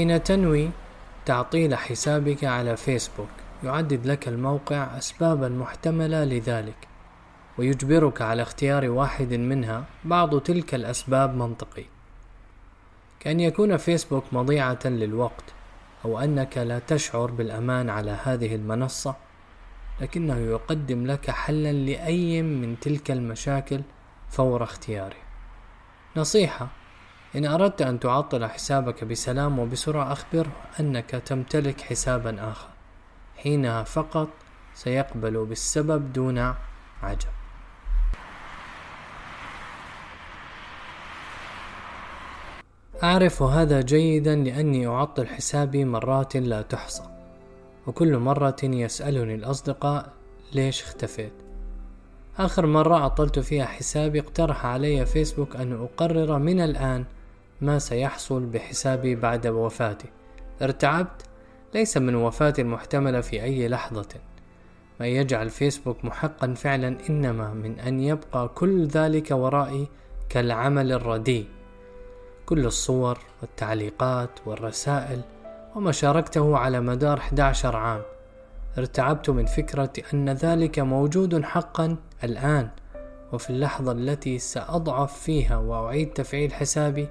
حين تنوي تعطيل حسابك على فيسبوك يعدد لك الموقع أسبابا محتملة لذلك ويجبرك على اختيار واحد منها بعض تلك الأسباب منطقي. كأن يكون فيسبوك مضيعة للوقت أو أنك لا تشعر بالأمان على هذه المنصة لكنه يقدم لك حلا لأي من تلك المشاكل فور اختياره نصيحة إن أردت أن تعطل حسابك بسلام وبسرعة أخبره أنك تمتلك حسابا آخر. حينها فقط سيقبل بالسبب دون عجب. أعرف هذا جيدا لأني أعطل حسابي مرات لا تحصى وكل مرة يسألني الأصدقاء ليش اختفيت. آخر مرة عطلت فيها حسابي اقترح علي فيسبوك أن أقرر من الآن ما سيحصل بحسابي بعد وفاتي ارتعبت. ليس من وفاتي المحتملة في أي لحظة. ما يجعل فيسبوك محقا فعلا إنما من أن يبقى كل ذلك ورائي كالعمل الرديء. كل الصور والتعليقات والرسائل وما شاركته على مدار 11 عام. ارتعبت من فكرة أن ذلك موجود حقا الآن وفي اللحظة التي سأضعف فيها وأعيد تفعيل حسابي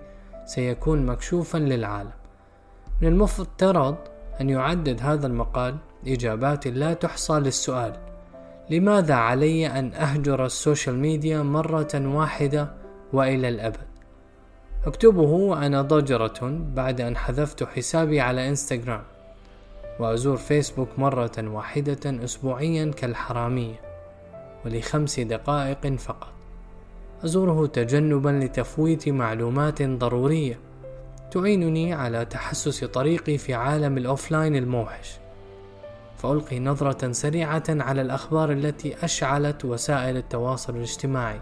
سيكون مكشوفا للعالم. من المفترض أن يعدد هذا المقال إجابات لا تحصى للسؤال لماذا علي أن أهجر ال social media مرة واحدة وإلى الأبد؟ أكتبه وأنا ضجرة بعد أن حذفت حسابي على إنستغرام وأزور فيسبوك مرة واحدة أسبوعيا كالحرامية ولخمس دقائق فقط. أزوره تجنبا لتفويت معلومات ضرورية تعينني على تحسس طريقي في عالم الأوفلاين الموحش. فألقي نظرة سريعة على الأخبار التي أشعلت وسائل التواصل الاجتماعي.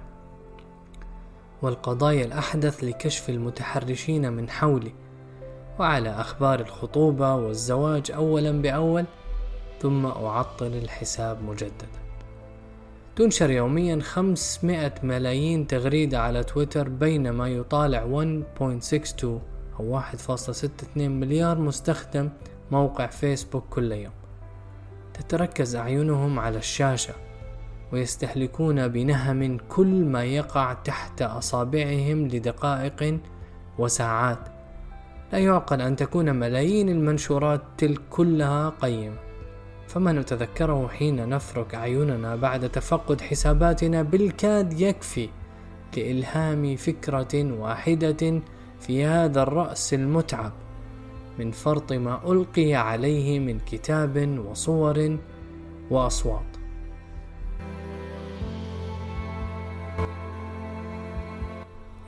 والقضايا الأحدث لكشف المتحرشين من حولي وعلى أخبار الخطوبة والزواج أولا بأول ثم أعطل الحساب مجددا. تنشر يوميا 500 ملايين تغريدة على تويتر بينما يطالع 1.62 أو 1.62 مليار مستخدم موقع فيسبوك كل يوم. تتركز أعينهم على الشاشة ويستهلكون بنهم كل ما يقع تحت أصابعهم لدقائق وساعات. لا يعقل أن تكون ملايين المنشورات تلك كلها قيمة. فما نتذكره حين نفرك أعيننا بعد تفقد حساباتنا بالكاد يكفي لإلهام فكرة واحدة في هذا الرأس المتعب من فرط ما ألقي عليه من كتاب وصور وأصوات.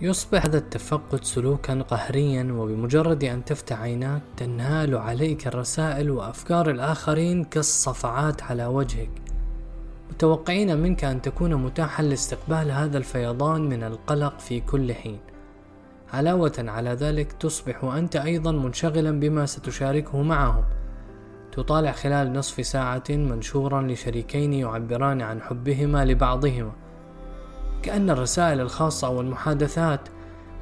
يصبح هذا التفقد سلوكا قهريا وبمجرد أن تفتح عيناك تنهال عليك الرسائل وأفكار الآخرين كالصفعات على وجهك. متوقعين منك أن تكون متاحا لاستقبال هذا الفيضان من القلق في كل حين. علاوة على ذلك تصبح أنت أيضا منشغلا بما ستشاركه معهم. تطالع خلال نصف ساعة منشورا لشريكين يعبران عن حبهما لبعضهما. كأن الرسائل الخاصة والمحادثات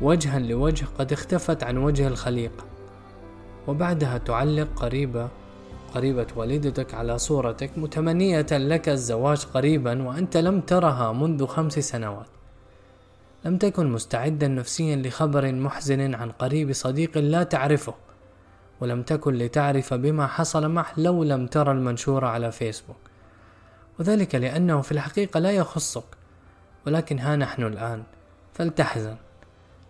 وجها لوجه قد اختفت عن وجه الخليقة وبعدها تعلق قريبة قريبة والدتك على صورتك متمنية لك الزواج قريبا وأنت لم ترها منذ خمس سنوات. لم تكن مستعدا نفسيا لخبر محزن عن قريب صديق لا تعرفه ولم تكن لتعرف بما حصل معه لو لم ترى المنشور على فيسبوك. وذلك لأنه في الحقيقة لا يخصك. ولكن ها نحن الآن. فلتحزن.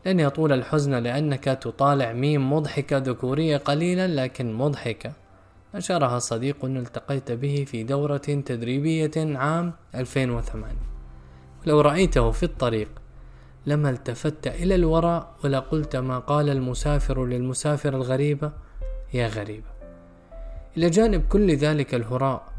لن يطول الحزن لأنك تطالع ميم مضحكة ذكورية قليلا لكن مضحكة. نشرها صديق التقيت به في دورة تدريبية عام 2008 ولو رأيته في الطريق لما التفت إلى الوراء ولقلت ما قال المسافر للمسافر الغريبة يا غريبة إلى جانب كل ذلك الهراء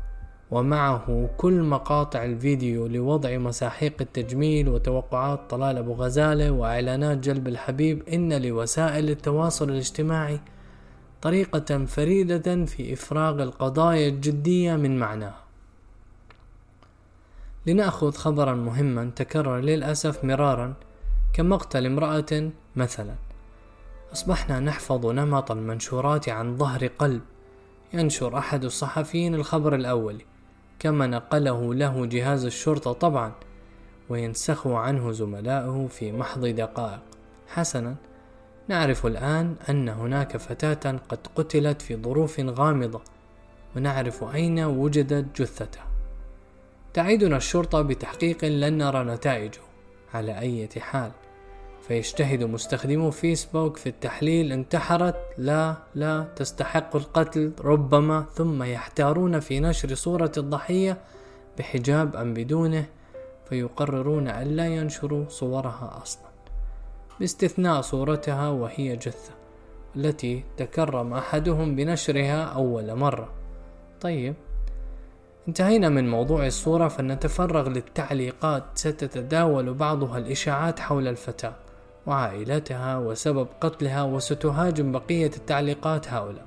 ومعه كل مقاطع الفيديو لوضع مساحيق التجميل وتوقعات طلال أبو غزالة وإعلانات جلب الحبيب. إن لوسائل التواصل الاجتماعي طريقة فريدة في إفراغ القضايا الجدية من معناها. لنأخذ خبرا مهما تكرر للأسف مرارا كمقتل امرأة مثلا. أصبحنا نحفظ نمط المنشورات عن ظهر قلب ينشر أحد الصحفيين الخبر الأولي كما نقله له جهاز الشرطة طبعا وينسخه عنه زملائه في محض دقائق. حسنا. نعرف الآن أن هناك فتاة قد قتلت في ظروف غامضة ونعرف أين وجدت جثتها. تعيدنا الشرطة بتحقيق لن نرى نتائجه. على أي حال. فيجتهد مستخدمو فيسبوك في التحليل انتحرت. لا لا تستحق القتل. ربما ثم يحتارون في نشر صورة الضحية بحجاب أم بدونه فيقررون أن لا ينشروا صورها أصلا. باستثناء صورتها وهي جثة التي تكرم أحدهم بنشرها أول مرة. طيب انتهينا من موضوع الصورة فلنتفرغ للتعليقات. ستتداول بعضها الإشاعات حول الفتاة. وعائلتها وسبب قتلها وستهاجم بقية التعليقات هؤلاء.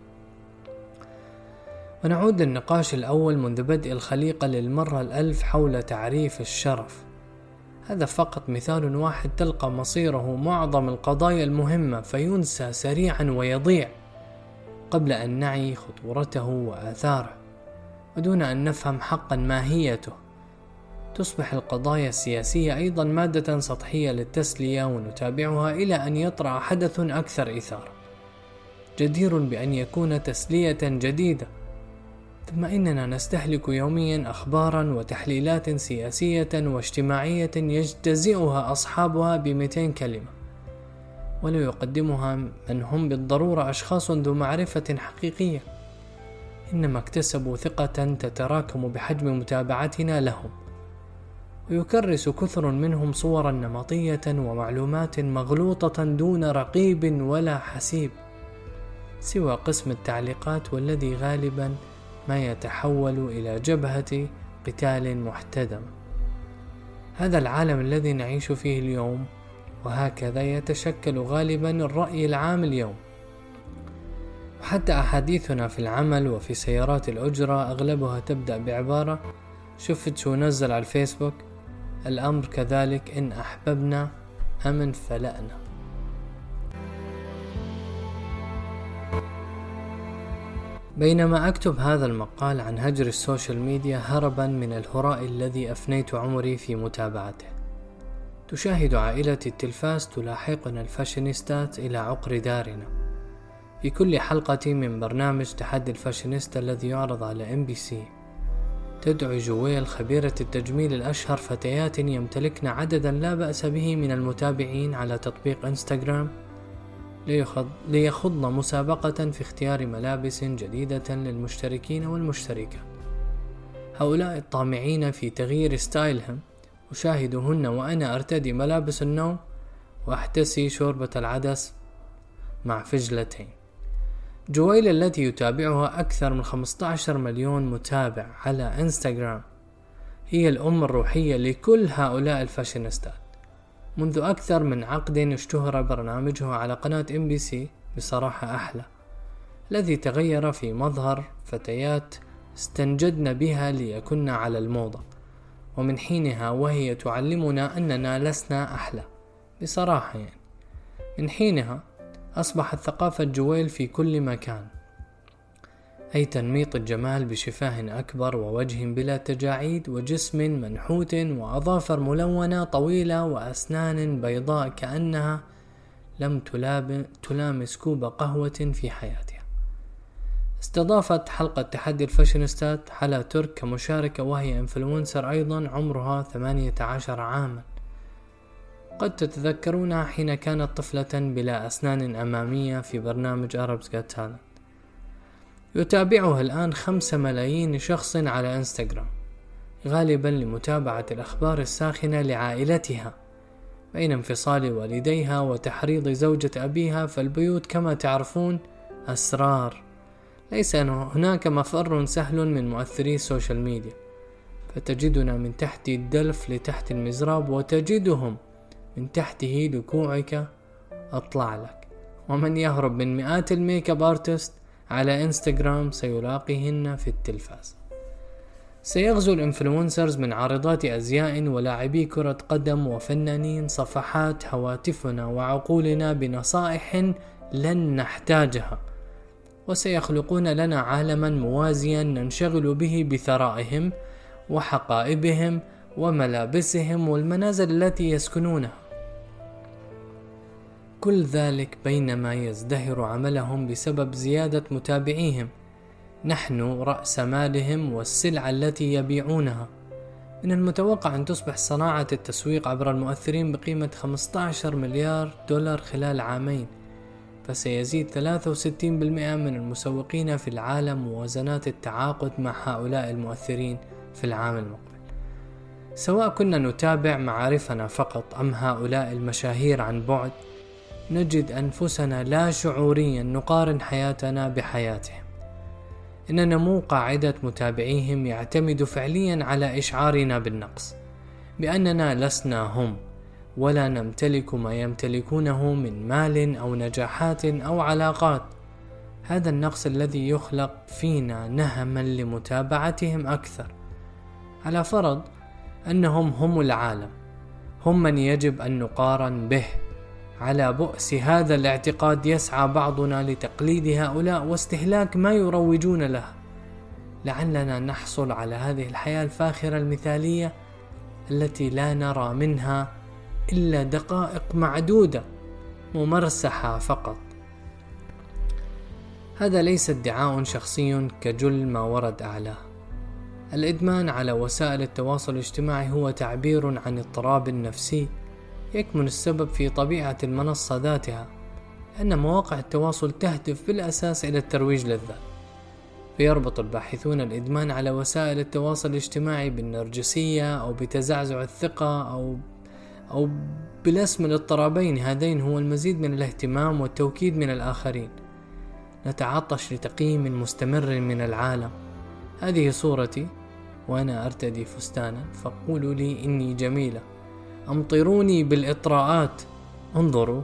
ونعود للنقاش الأول منذ بدء الخليقة للمرة الألف حول تعريف الشرف. هذا فقط مثال واحد تلقى مصيره معظم القضايا المهمة فينسى سريعا ويضيع قبل أن نعي خطورته وآثاره. ودون أن نفهم حقا ماهيته. تصبح القضايا السياسية أيضا مادة سطحية للتسلية ونتابعها إلى أن يطرأ حدث أكثر إثارة. جدير بأن يكون تسلية جديدة. ثم إننا نستهلك يوميا أخبارا وتحليلات سياسية واجتماعية يجتزئها أصحابها بمئتين كلمة ولا يقدمها من هم بالضرورة أشخاص ذو معرفة حقيقية. إنما اكتسبوا ثقة تتراكم بحجم متابعتنا لهم. ويكرس كثر منهم صورا نمطية ومعلومات مغلوطة دون رقيب ولا حسيب سوى قسم التعليقات والذي غالبا ما يتحول إلى جبهة قتال محتدم. هذا العالم الذي نعيش فيه اليوم وهكذا يتشكل غالبا الرأي العام اليوم. وحتى أحاديثنا في العمل وفي سيارات الأجرة أغلبها تبدأ بعبارة. شفت شو نزل على الفيسبوك؟ الأمر كذلك إن أحببنا أمن فلأنا. بينما أكتب هذا المقال عن هجر ال social media هربا من الهراء الذي أفنيت عمري في متابعته. تشاهد عائلة التلفاز تلاحقنا الفاشينيستات إلى عقر دارنا. في كل حلقة من برنامج تحدي الفاشينيستا الذي يعرض على إم بي سي. تدعو جويل خبيرة التجميل الأشهر فتيات يمتلكن عددا لا بأس به من المتابعين على تطبيق إنستغرام ليخضن مسابقة في اختيار ملابس جديدة للمشتركين والمشتركات هؤلاء الطامعين في تغيير style هم. أشاهدهن وأنا أرتدي ملابس النوم وأحتسي شوربة العدس مع فجلتين. جويل التي يتابعها أكثر من 15 مليون متابع على إنستغرام. هي الأم الروحية لكل هؤلاء الفاشينيستات. منذ أكثر من عقد اشتهر برنامجها على قناة إم بي سي بصراحة أحلى الذي تغير في مظهر فتيات استنجدن بها ليكن على الموضة. ومن حينها وهي تعلمنا أننا لسنا أحلى بصراحة يعني. من حينها أصبحت ثقافة جويل في كل مكان أي تنميط الجمال بشفاه أكبر ووجه بلا تجاعيد وجسم منحوت وأظافر ملونة طويلة وأسنان بيضاء كأنها لم تلامس كوب قهوة في حياتها. استضافت حلقة تحدي الفاشينيستات حلا ترك كمشاركة وهي influencer أيضا عمرها ثمانية عشر عاما. قد تتذكرونها حين كانت طفلة بلا أسنان أمامية في برنامج Arabs Got Talent. يتابعها الآن خمسة ملايين شخص على إنستغرام غالبا لمتابعة الأخبار الساخنة لعائلتها بين انفصال والديها وتحريض زوجة أبيها فالبيوت كما تعرفون أسرار. ليس هناك مفر سهل من مؤثري ال social media فتجدنا من تحت الدلف لتحت المزراب وتجدهم من تحته لكوعك أطلع لك. ومن يهرب من مئات ال makeup artist على إنستغرام سيلاقيهن في التلفاز. سيغزو ال influencers من عارضات أزياء ولاعبي كرة قدم وفنانين صفحات هواتفنا وعقولنا بنصائح لن نحتاجها. وسيخلقون لنا عالما موازيا ننشغل به بثرائهم وحقائبهم وملابسهم والمنازل التي يسكنونها. كل ذلك بينما يزدهر عملهم بسبب زيادة متابعيهم. نحن رأس مالهم والسلعة التي يبيعونها. من المتوقع أن تصبح صناعة التسويق عبر المؤثرين بقيمة 15 مليار دولار خلال عامين فسيزيد 63% من المسوقين في العالم موازنات التعاقد مع هؤلاء المؤثرين في العام المقبل. سواء كنا نتابع معارفنا فقط أم هؤلاء المشاهير عن بعد نجد أنفسنا لا شعوريا نقارن حياتنا بحياتهم. إن نمو قاعدة متابعيهم يعتمد فعليا على إشعارنا بالنقص بأننا لسنا هم ولا نمتلك ما يمتلكونه من مال أو نجاحات أو علاقات. هذا النقص الذي يخلق فينا نهما لمتابعتهم أكثر. على فرض أنهم هم العالم هم من يجب أن نقارن به. على بؤس هذا الاعتقاد يسعى بعضنا لتقليد هؤلاء واستهلاك ما يروجون له. لعلنا نحصل على هذه الحياة الفاخرة المثالية التي لا نرى منها إلا دقائق معدودة ممرسحة فقط. هذا ليس ادعاء شخصي كجل ما ورد أعلاه. الإدمان على وسائل التواصل الاجتماعي هو تعبير عن اضطراب نفسي يكمن السبب في طبيعة المنصة ذاتها لأن مواقع التواصل تهدف بالأساس إلى الترويج للذات فيربط الباحثون الإدمان على وسائل التواصل الاجتماعي بالنرجسية أو بتزعزع الثقة أو أو بالاسم الاضطرابين هذين هو المزيد من الاهتمام والتوكيد من الآخرين. نتعطش لتقييم مستمر من العالم. هذه صورتي وأنا أرتدي فستانا فقولوا لي إني جميلة. أمطروني بالإطراءات. انظروا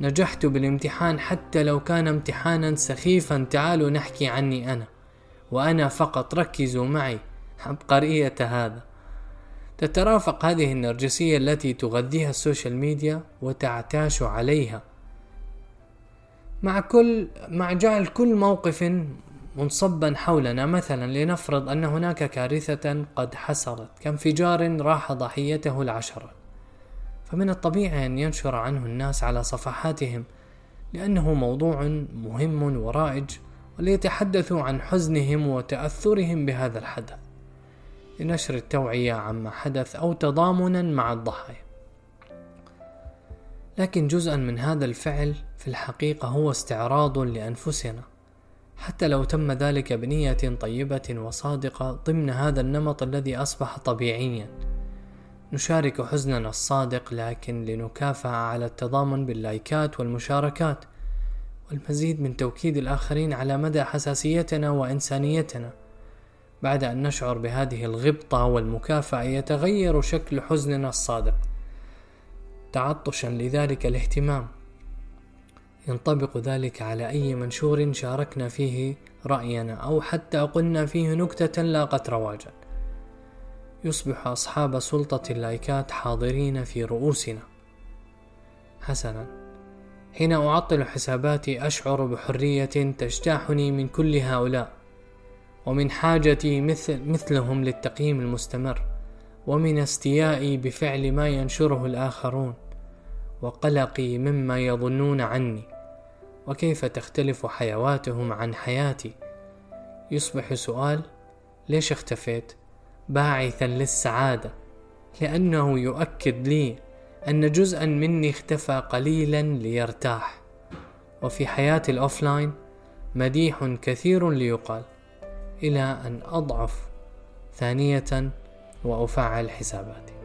نجحت بالامتحان حتى لو كان امتحانا سخيفا تعالوا نحكي عني أنا. وأنا فقط ركزوا معي عبقرية هذا. تترافق هذه النرجسية التي تغذيها السوشيال ميديا وتعتاش عليها. مع كل مع جعل كل موقف منصبا حولنا مثلا لنفرض أن هناك كارثة قد حصلت كانفجار راح ضحيته العشرة. فمن الطبيعي أن ينشر عنه الناس على صفحاتهم لأنه موضوع مهم ورائج وليتحدثوا عن حزنهم وتأثرهم بهذا الحدث. لنشر التوعية عما حدث أو تضامنا مع الضحايا. لكن جزءا من هذا الفعل في الحقيقة هو استعراض لأنفسنا. حتى لو تم ذلك بنية طيبة وصادقة ضمن هذا النمط الذي أصبح طبيعيا. نشارك حزننا الصادق لكن لنكافأ على التضامن باللايكات والمشاركات. والمزيد من توكيد الآخرين على مدى حساسيتنا وإنسانيتنا. بعد أن نشعر بهذه الغبطة والمكافأة يتغير شكل حزننا الصادق. تعطشا لذلك الاهتمام. ينطبق ذلك على أي منشور شاركنا فيه رأينا أو حتى قلنا فيه نكتة لاقت رواجا يصبح أصحاب سلطة اللايكات حاضرين في رؤوسنا. حسنا حين أعطل حساباتي أشعر بحرية تجتاحني من كل هؤلاء ومن حاجتي مثل مثلهم للتقييم المستمر ومن استيائي بفعل ما ينشره الآخرون وقلقي مما يظنون عني. وكيف تختلف حيواتهم عن حياتي؟ يصبح سؤال ليش اختفيت؟ باعثا للسعادة لأنه يؤكد لي أن جزءا مني اختفى قليلا ليرتاح. وفي حياة الأوفلاين مديح كثير ليقال إلى أن أضعف ثانية وأفعل حساباتي.